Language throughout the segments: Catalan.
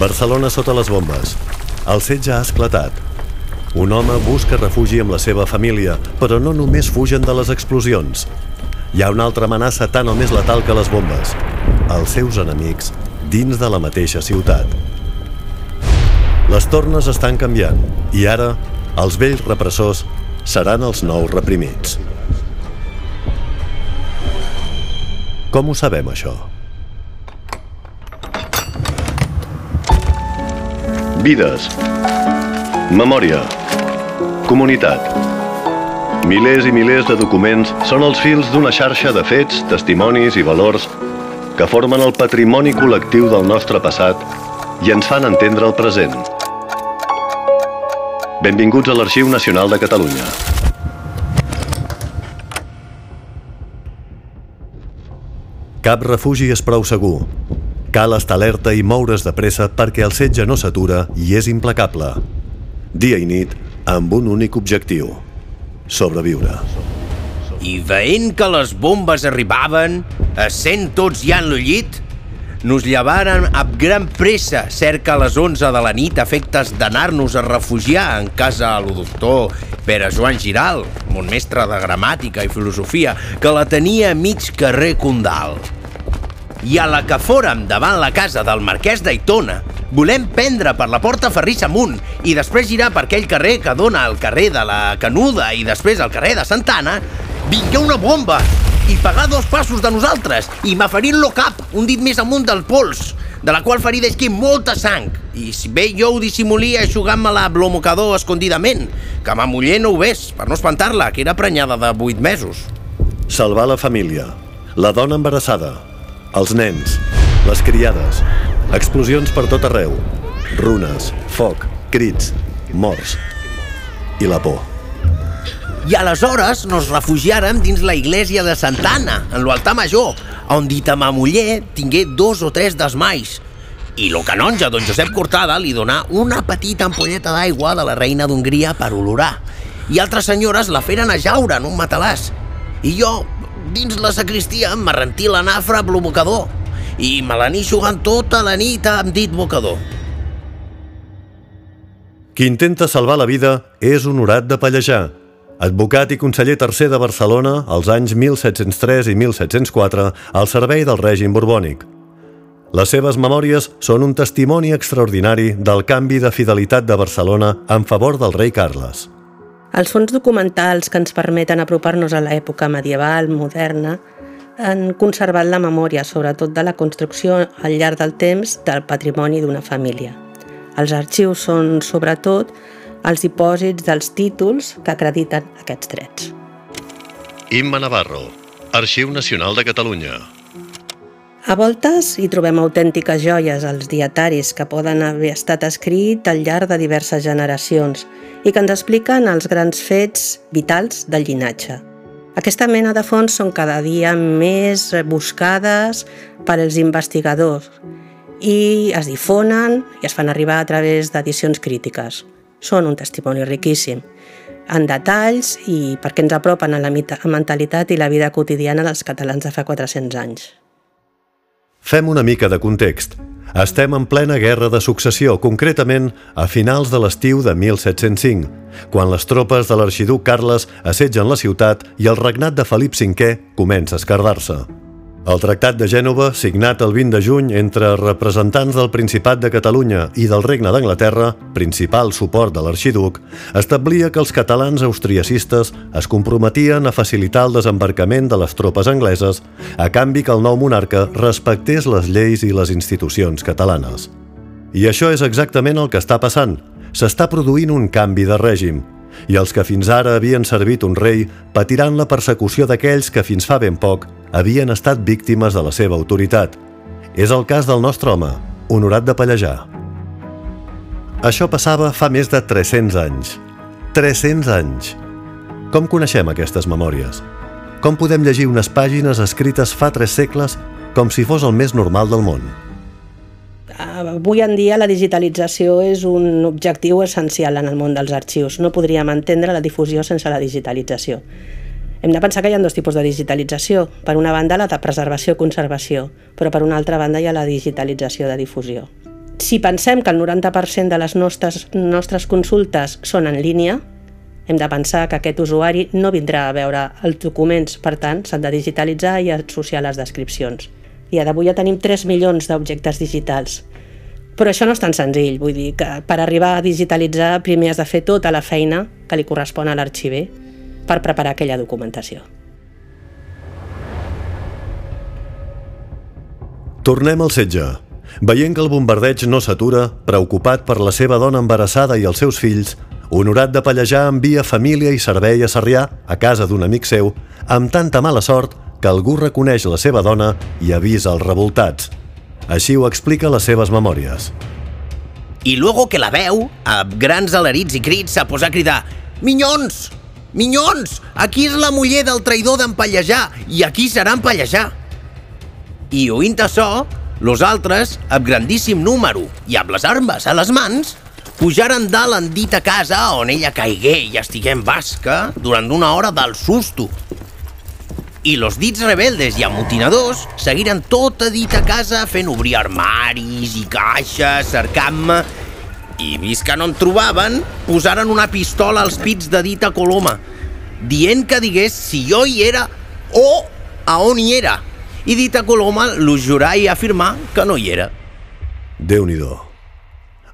Barcelona sota les bombes. El setge ha esclatat. Un home busca refugi amb la seva família, però no només fugen de les explosions. Hi ha una altra amenaça tan o més letal que les bombes. Els seus enemics dins de la mateixa ciutat. Les tornes estan canviant i ara els vells repressors seran els nous reprimits. Com ho sabem, això? Vides. Memòria. Comunitat. Milers i milers de documents són els fils d'una xarxa de fets, testimonis i valors que formen el patrimoni col·lectiu del nostre passat i ens fan entendre el present. Benvinguts a l'Arxiu Nacional de Catalunya. Cap refugi és prou segur. Cal estar alerta i moure's de pressa perquè el setge no s'atura i és implacable. Dia i nit, amb un únic objectiu. Sobreviure. I veient que les bombes arribaven, essent tots ja en el llit, nos llevaren amb gran pressa, cerca a les 11 de la nit, efectes d'anar-nos a refugiar en casa a lo doctor Pere Joan Giral, mon mestre de gramàtica i filosofia, que la tenia a mig carrer Condal. I a la que fórem davant la casa del marquès d'Aitona, volem prendre per la porta Ferrissa amunt i després girar per aquell carrer que dona al carrer de la Canuda i després al carrer de Santana, vingué una bomba i pagar dos passos de nosaltres i m'aferint-lo cap, un dit més amunt del pols, de la qual ferida esquí molta sang. I si bé jo ho dissimulia jugant-me-la amb l'homocador escondidament, que ma muller no ho ves, per no espantar-la, que era prenyada de 8 mesos. Salvar la família, la dona embarassada, els nens, les criades, explosions per tot arreu, runes, foc, crits, morts i la por. I aleshores nos refugiàrem dins la iglesia de Santana, en l'altar major, on dita ma muller tingué dos o tres desmais. I lo canonge, don Josep Cortada, li donà una petita ampolleta d'aigua de la reina d'Hongria per olorar. I altres senyores la feren a jaure en un matalàs. I jo, dins la sacristia, m'arrentí la nafra amb l'obocador. I me l'aní jugant tota la nit amb dit bocador. Qui intenta salvar la vida és honorat de pallejar, advocat i conseller tercer de Barcelona als anys 1703 i 1704 al servei del règim borbònic. Les seves memòries són un testimoni extraordinari del canvi de fidelitat de Barcelona en favor del rei Carles. Els fons documentals que ens permeten apropar-nos a l'època medieval, moderna, han conservat la memòria, sobretot de la construcció al llarg del temps del patrimoni d'una família. Els arxius són, sobretot, els dipòsits dels títols que acrediten aquests drets. Imma Navarro, Arxiu Nacional de Catalunya. A voltes hi trobem autèntiques joies als dietaris que poden haver estat escrit al llarg de diverses generacions i que ens expliquen els grans fets vitals del llinatge. Aquesta mena de fonts són cada dia més buscades per als investigadors i es difonen i es fan arribar a través d'edicions crítiques són un testimoni riquíssim en detalls i perquè ens apropen a la mentalitat i la vida quotidiana dels catalans de fa 400 anys. Fem una mica de context. Estem en plena guerra de successió, concretament a finals de l'estiu de 1705, quan les tropes de l'arxiduc Carles assetgen la ciutat i el regnat de Felip V comença a escardar-se. El Tractat de Gènova, signat el 20 de juny entre representants del Principat de Catalunya i del Regne d'Anglaterra, principal suport de l'arxiduc, establia que els catalans austriacistes es comprometien a facilitar el desembarcament de les tropes angleses a canvi que el nou monarca respectés les lleis i les institucions catalanes. I això és exactament el que està passant. S'està produint un canvi de règim, i els que fins ara havien servit un rei patiran la persecució d'aquells que fins fa ben poc havien estat víctimes de la seva autoritat. És el cas del nostre home, honorat de Pallejar. Això passava fa més de 300 anys. 300 anys! Com coneixem aquestes memòries? Com podem llegir unes pàgines escrites fa tres segles com si fos el més normal del món? Avui en dia la digitalització és un objectiu essencial en el món dels arxius. No podríem entendre la difusió sense la digitalització. Hem de pensar que hi ha dos tipus de digitalització. Per una banda, la de preservació-conservació, però per una altra banda hi ha la digitalització de difusió. Si pensem que el 90% de les nostres, nostres consultes són en línia, hem de pensar que aquest usuari no vindrà a veure els documents, per tant, s'han de digitalitzar i associar les descripcions. I a d'avui ja tenim 3 milions d'objectes digitals. Però això no és tan senzill, vull dir que per arribar a digitalitzar primer has de fer tota la feina que li correspon a l'arxiver per preparar aquella documentació. Tornem al setge. Veient que el bombardeig no s'atura, preocupat per la seva dona embarassada i els seus fills, Honorat de Pallejà envia família i servei a Sarrià, a casa d'un amic seu, amb tanta mala sort que algú reconeix la seva dona i avisa els revoltats. Així ho explica les seves memòries. I luego que la veu, amb grans alerits i crits, s'ha posat a cridar «Minyons! Minyons! Aquí és la muller del traïdor d'en Pallejà i aquí serà en Pallejà!» I oint això, los altres, amb grandíssim número i amb les armes a les mans, pujaren dalt en dita casa on ella caigué i estigué en basca durant una hora del susto. I los dits rebeldes i amotinadors seguiren tota dita casa fent obrir armaris i caixes, cercant-me, i vist que no en trobaven, posaren una pistola als pits de dita Coloma, dient que digués si jo hi era o a on hi era i Dita Coloma lo jurar i afirmar que no hi era. déu nhi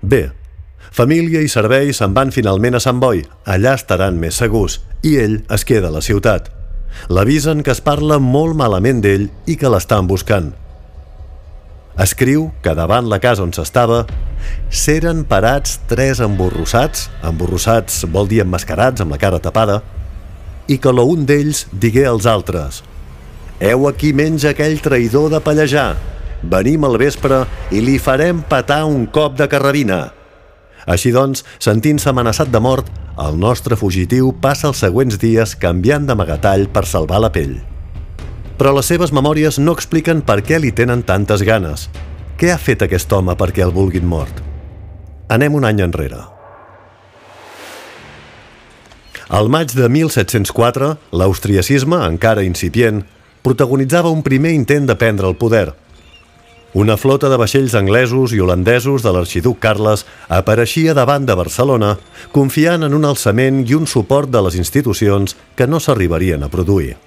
Bé, família i servei se'n van finalment a Sant Boi. Allà estaran més segurs i ell es queda a la ciutat. L'avisen que es parla molt malament d'ell i que l'estan buscant. Escriu que davant la casa on s'estava s'eren parats tres emborrossats, emborrossats vol dir emmascarats amb la cara tapada, i que l'un d'ells digué als altres – Heu aquí menys aquell traïdor de Pallejà. Venim al vespre i li farem patar un cop de carrabina. Així doncs, sentint-se amenaçat de mort, el nostre fugitiu passa els següents dies canviant d'amagatall per salvar la pell. Però les seves memòries no expliquen per què li tenen tantes ganes. Què ha fet aquest home perquè el vulguin mort? Anem un any enrere. Al maig de 1704, l'austriacisme, encara incipient, protagonitzava un primer intent de prendre el poder. Una flota de vaixells anglesos i holandesos de l'arxiduc Carles apareixia davant de Barcelona, confiant en un alçament i un suport de les institucions que no s'arribarien a produir.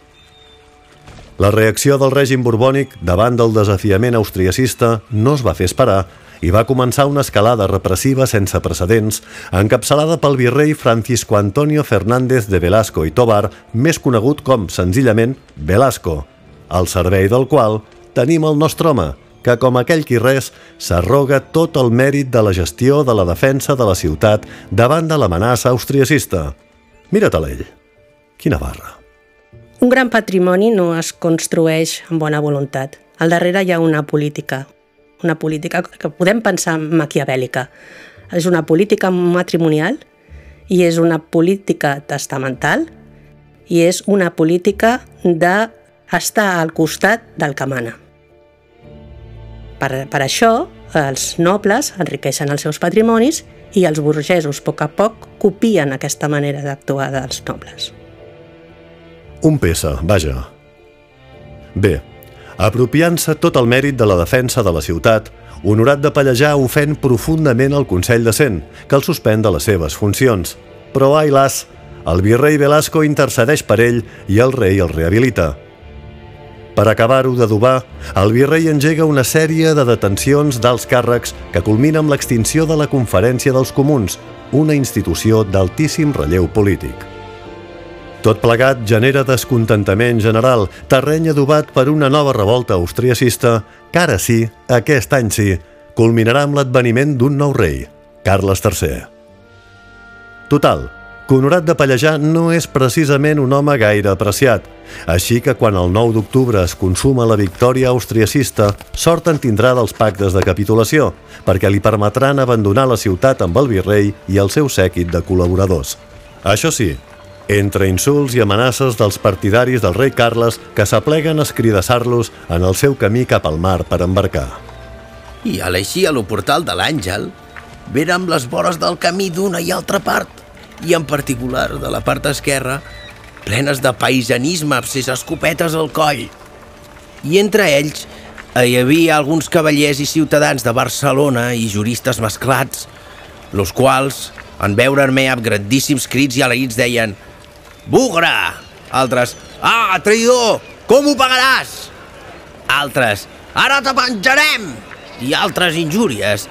La reacció del règim borbònic davant del desafiament austriacista no es va fer esperar i va començar una escalada repressiva sense precedents, encapçalada pel virrei Francisco Antonio Fernández de Velasco i Tobar, més conegut com, senzillament, Velasco, al servei del qual tenim el nostre home, que, com aquell qui res, s'arroga tot el mèrit de la gestió de la defensa de la ciutat davant de l'amenaça austriacista. Mira-te'l ell. Quina barra. Un gran patrimoni no es construeix amb bona voluntat. Al darrere hi ha una política, una política que podem pensar maquiavèlica. És una política matrimonial i és una política testamental i és una política d'estar al costat del que mana. Per, per això, els nobles enriqueixen els seus patrimonis i els burgesos, a poc a poc, copien aquesta manera d'actuar dels nobles. Un peça, vaja. Bé, Apropiant-se tot el mèrit de la defensa de la ciutat, Honorat de Pallejà ofèn profundament el Consell de Cent, que el suspèn de les seves funcions. Però, ai las, el virrei Velasco intercedeix per ell i el rei el rehabilita. Per acabar-ho d'adobar, el virrei engega una sèrie de detencions d'alts càrrecs que culmina amb l'extinció de la Conferència dels Comuns, una institució d'altíssim relleu polític. Tot plegat genera descontentament general, terreny adobat per una nova revolta austriacista que ara sí, aquest any sí, culminarà amb l'adveniment d'un nou rei, Carles III. Total, que Honorat de Pallejà no és precisament un home gaire apreciat, així que quan el 9 d'octubre es consuma la victòria austriacista, sort en tindrà dels pactes de capitulació, perquè li permetran abandonar la ciutat amb el virrei i el seu sèquit de col·laboradors. Això sí, entre insults i amenaces dels partidaris del rei Carles que s'apleguen a escridassar-los en el seu camí cap al mar per embarcar. I a l'eixir a lo portal de l'Àngel, veren les vores del camí d'una i altra part, i en particular de la part esquerra, plenes de païsanisme amb ses escopetes al coll. I entre ells, hi havia alguns cavallers i ciutadans de Barcelona i juristes mesclats, los quals, en veure-me amb grandíssims crits i aleïts, deien «Bugre!» Altres «Ah, traïdor! Com ho pagaràs?» Altres «Ara te penjarem!» I altres injúries.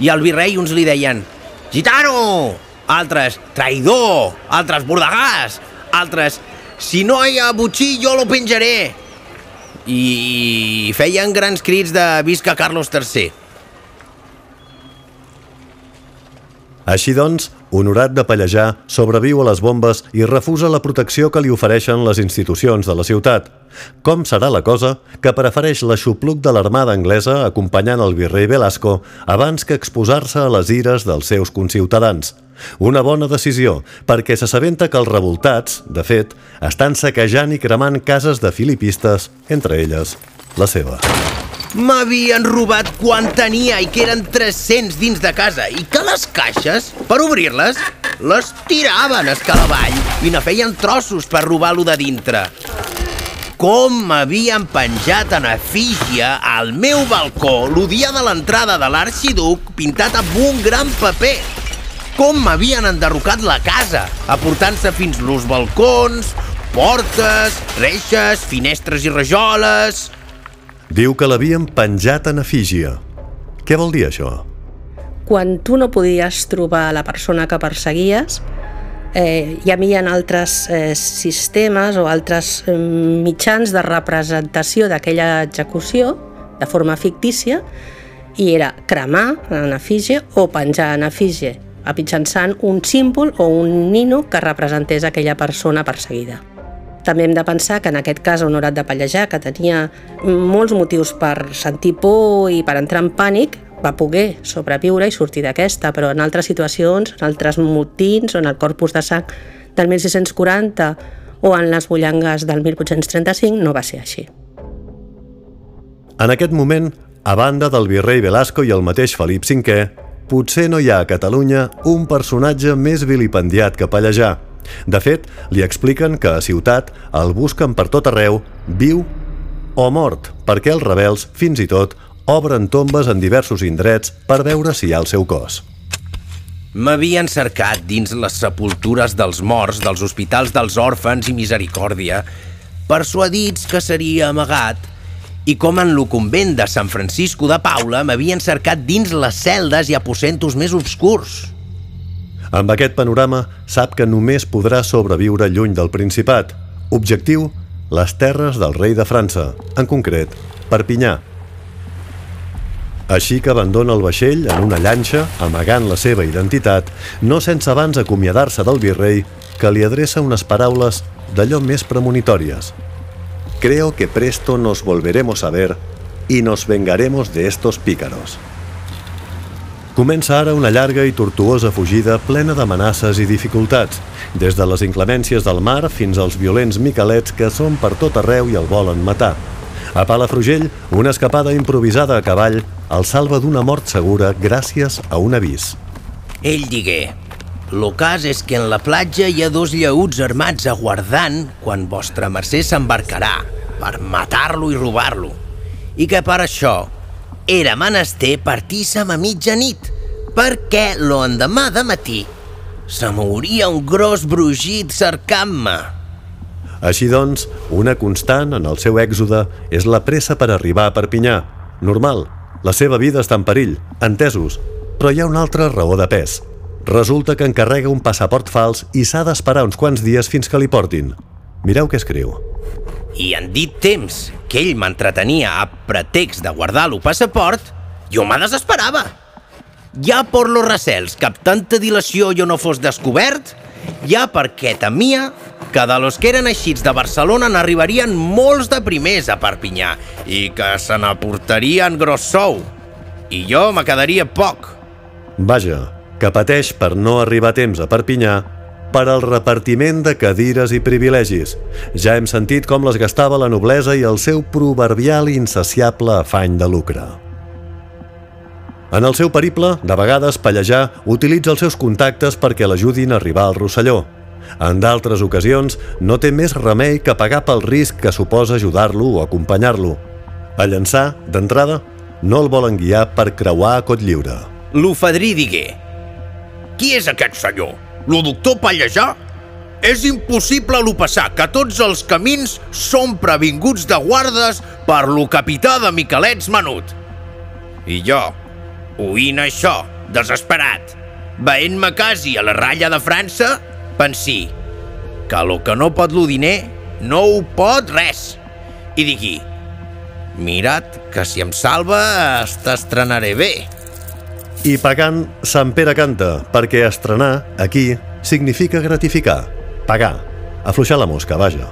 I al virrei uns li deien «Gitano!» Altres «Traïdor!» Altres «Bordegàs!» Altres «Si no hi ha butxí, jo lo penjaré!» I feien grans crits de «Visca Carlos III!» Així doncs, honorat de pallejar, sobreviu a les bombes i refusa la protecció que li ofereixen les institucions de la ciutat. Com serà la cosa que prefereix l'aixopluc de l'armada anglesa acompanyant el virrei Velasco abans que exposar-se a les ires dels seus conciutadans? Una bona decisió, perquè s'assabenta que els revoltats, de fet, estan saquejant i cremant cases de filipistes, entre elles la seva. M'havien robat quan tenia i que eren 300 dins de casa i que les caixes, per obrir-les, les tiraven escalavall i ne feien trossos per robar-lo de dintre. Com m'havien penjat en efígia al meu balcó el dia de l'entrada de l'arxiduc pintat amb un gran paper. Com m'havien enderrocat la casa, aportant-se fins los balcons, portes, reixes, finestres i rajoles... Diu que l'havien penjat en efígia. Què vol dir això? Quan tu no podies trobar la persona que perseguies, eh, hi havia altres eh, sistemes o altres eh, mitjans de representació d'aquella execució de forma fictícia i era cremar en efígie o penjar en efígie mitjançant un símbol o un nino que representés aquella persona perseguida. També hem de pensar que en aquest cas Honorat de Pallejà, que tenia molts motius per sentir por i per entrar en pànic, va poder sobreviure i sortir d'aquesta, però en altres situacions, en altres motins o en el corpus de sang del 1640 o en les bullangues del 1835 no va ser així. En aquest moment, a banda del virrei Velasco i el mateix Felip V, potser no hi ha a Catalunya un personatge més vilipendiat que Pallejà, de fet, li expliquen que a Ciutat el busquen per tot arreu, viu o mort, perquè els rebels, fins i tot, obren tombes en diversos indrets per veure si hi ha el seu cos. M'havien cercat dins les sepultures dels morts dels hospitals dels òrfans i misericòrdia, persuadits que seria amagat, i com en lo convent de Sant Francisco de Paula m'havien cercat dins les celdes i aposentos més obscurs. Amb aquest panorama, sap que només podrà sobreviure lluny del Principat. Objectiu, les terres del rei de França, en concret, Perpinyà. Així que abandona el vaixell en una llanxa, amagant la seva identitat, no sense abans acomiadar-se del virrei, que li adreça unes paraules d'allò més premonitòries. Creo que presto nos volveremos a ver y nos vengaremos de estos pícaros. Comença ara una llarga i tortuosa fugida plena d'amenaces i dificultats, des de les inclemències del mar fins als violents miquelets que són per tot arreu i el volen matar. A Palafrugell, una escapada improvisada a cavall el salva d'una mort segura gràcies a un avís. Ell digué, lo cas és que en la platja hi ha dos lleuts armats aguardant quan vostra mercè s'embarcarà per matar-lo i robar-lo. I que per això era menester partir-se'm a mitjanit, perquè l'endemà de matí se mouria un gros brugit cercant-me. Així doncs, una constant en el seu èxode és la pressa per arribar a Perpinyà. Normal, la seva vida està en perill, entesos, però hi ha una altra raó de pes. Resulta que encarrega un passaport fals i s'ha d'esperar uns quants dies fins que li portin. Mireu què escriu. I en dit temps que ell m'entretenia a pretext de guardar el passaport, jo me desesperava. Ja per los recels que amb tanta dilació jo no fos descobert, ja perquè temia que de los que eren eixits de Barcelona n'arribarien molts de primers a Perpinyà i que se n'aportarien gros sou. I jo me quedaria poc. Vaja, que pateix per no arribar a temps a Perpinyà per al repartiment de cadires i privilegis. Ja hem sentit com les gastava la noblesa i el seu proverbial i insaciable afany de lucre. En el seu periple, de vegades Pallejà utilitza els seus contactes perquè l'ajudin a arribar al Rosselló. En d'altres ocasions, no té més remei que pagar pel risc que suposa ajudar-lo o acompanyar-lo. A llançar, d'entrada, no el volen guiar per creuar a Cotlliure. L'ofadrí digué Qui és aquest senyor? Lo doctor Pallejà? És impossible lo passar, que tots els camins són previnguts de guardes per lo capità de Miquelets Menut. I jo, oint això, desesperat, veient-me quasi a la ratlla de França, pensí que lo que no pot lo diner no ho pot res. I digui, mira't que si em salva t'estrenaré bé. I pagant, Sant Pere canta, perquè estrenar, aquí, significa gratificar, pagar, afluixar la mosca, vaja.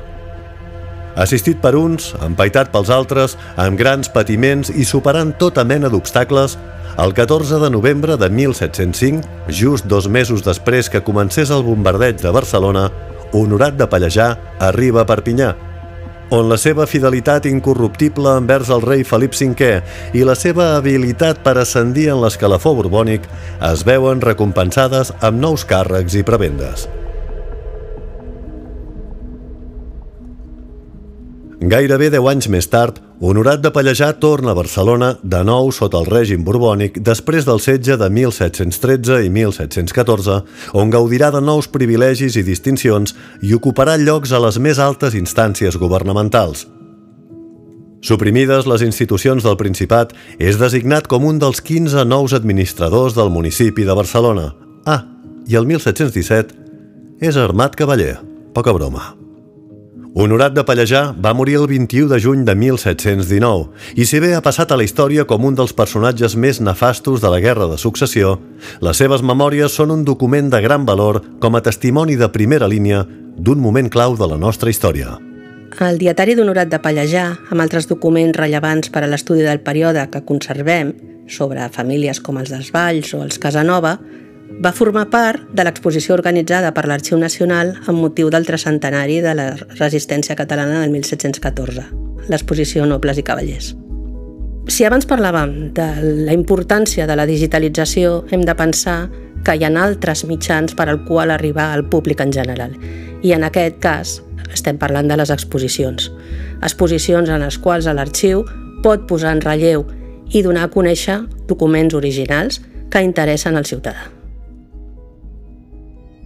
Assistit per uns, empaitat pels altres, amb grans patiments i superant tota mena d'obstacles, el 14 de novembre de 1705, just dos mesos després que comencés el bombardeig de Barcelona, Honorat de Pallejà arriba a Perpinyà, on la seva fidelitat incorruptible envers el rei Felip V i la seva habilitat per ascendir en l'escalafó borbònic es veuen recompensades amb nous càrrecs i prebendes. Gairebé 10 anys més tard, Honorat de Pallejà torna a Barcelona de nou sota el règim borbònic després del setge de 1713 i 1714, on gaudirà de nous privilegis i distincions i ocuparà llocs a les més altes instàncies governamentals. Suprimides les institucions del Principat, és designat com un dels 15 nous administradors del municipi de Barcelona. Ah, i el 1717 és armat cavaller. Poca broma. Honorat de Pallejà va morir el 21 de juny de 1719 i si bé ha passat a la història com un dels personatges més nefastos de la Guerra de Successió, les seves memòries són un document de gran valor com a testimoni de primera línia d'un moment clau de la nostra història. El dietari d'Honorat de Pallejà, amb altres documents rellevants per a l'estudi del període que conservem, sobre famílies com els dels Valls o els Casanova, va formar part de l'exposició organitzada per l'Arxiu Nacional amb motiu del tricentenari de la resistència catalana del 1714, l'exposició Nobles i Cavallers. Si abans parlàvem de la importància de la digitalització, hem de pensar que hi ha altres mitjans per al qual arribar al públic en general. I en aquest cas estem parlant de les exposicions. Exposicions en les quals l'arxiu pot posar en relleu i donar a conèixer documents originals que interessen al ciutadà.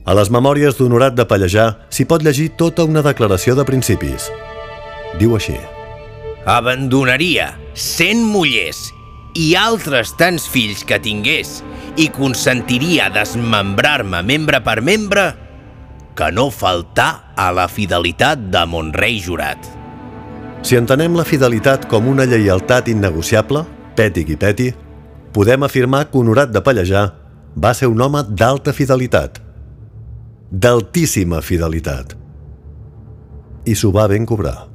A les memòries d'Honorat de Pallejà s'hi pot llegir tota una declaració de principis. Diu així. Abandonaria cent mullers i altres tants fills que tingués i consentiria desmembrar-me membre per membre que no faltar a la fidelitat de mon rei jurat. Si entenem la fidelitat com una lleialtat innegociable, peti qui peti, podem afirmar que Honorat de Pallejà va ser un home d'alta fidelitat – d'altíssima fidelitat. I s'ho va ben cobrar.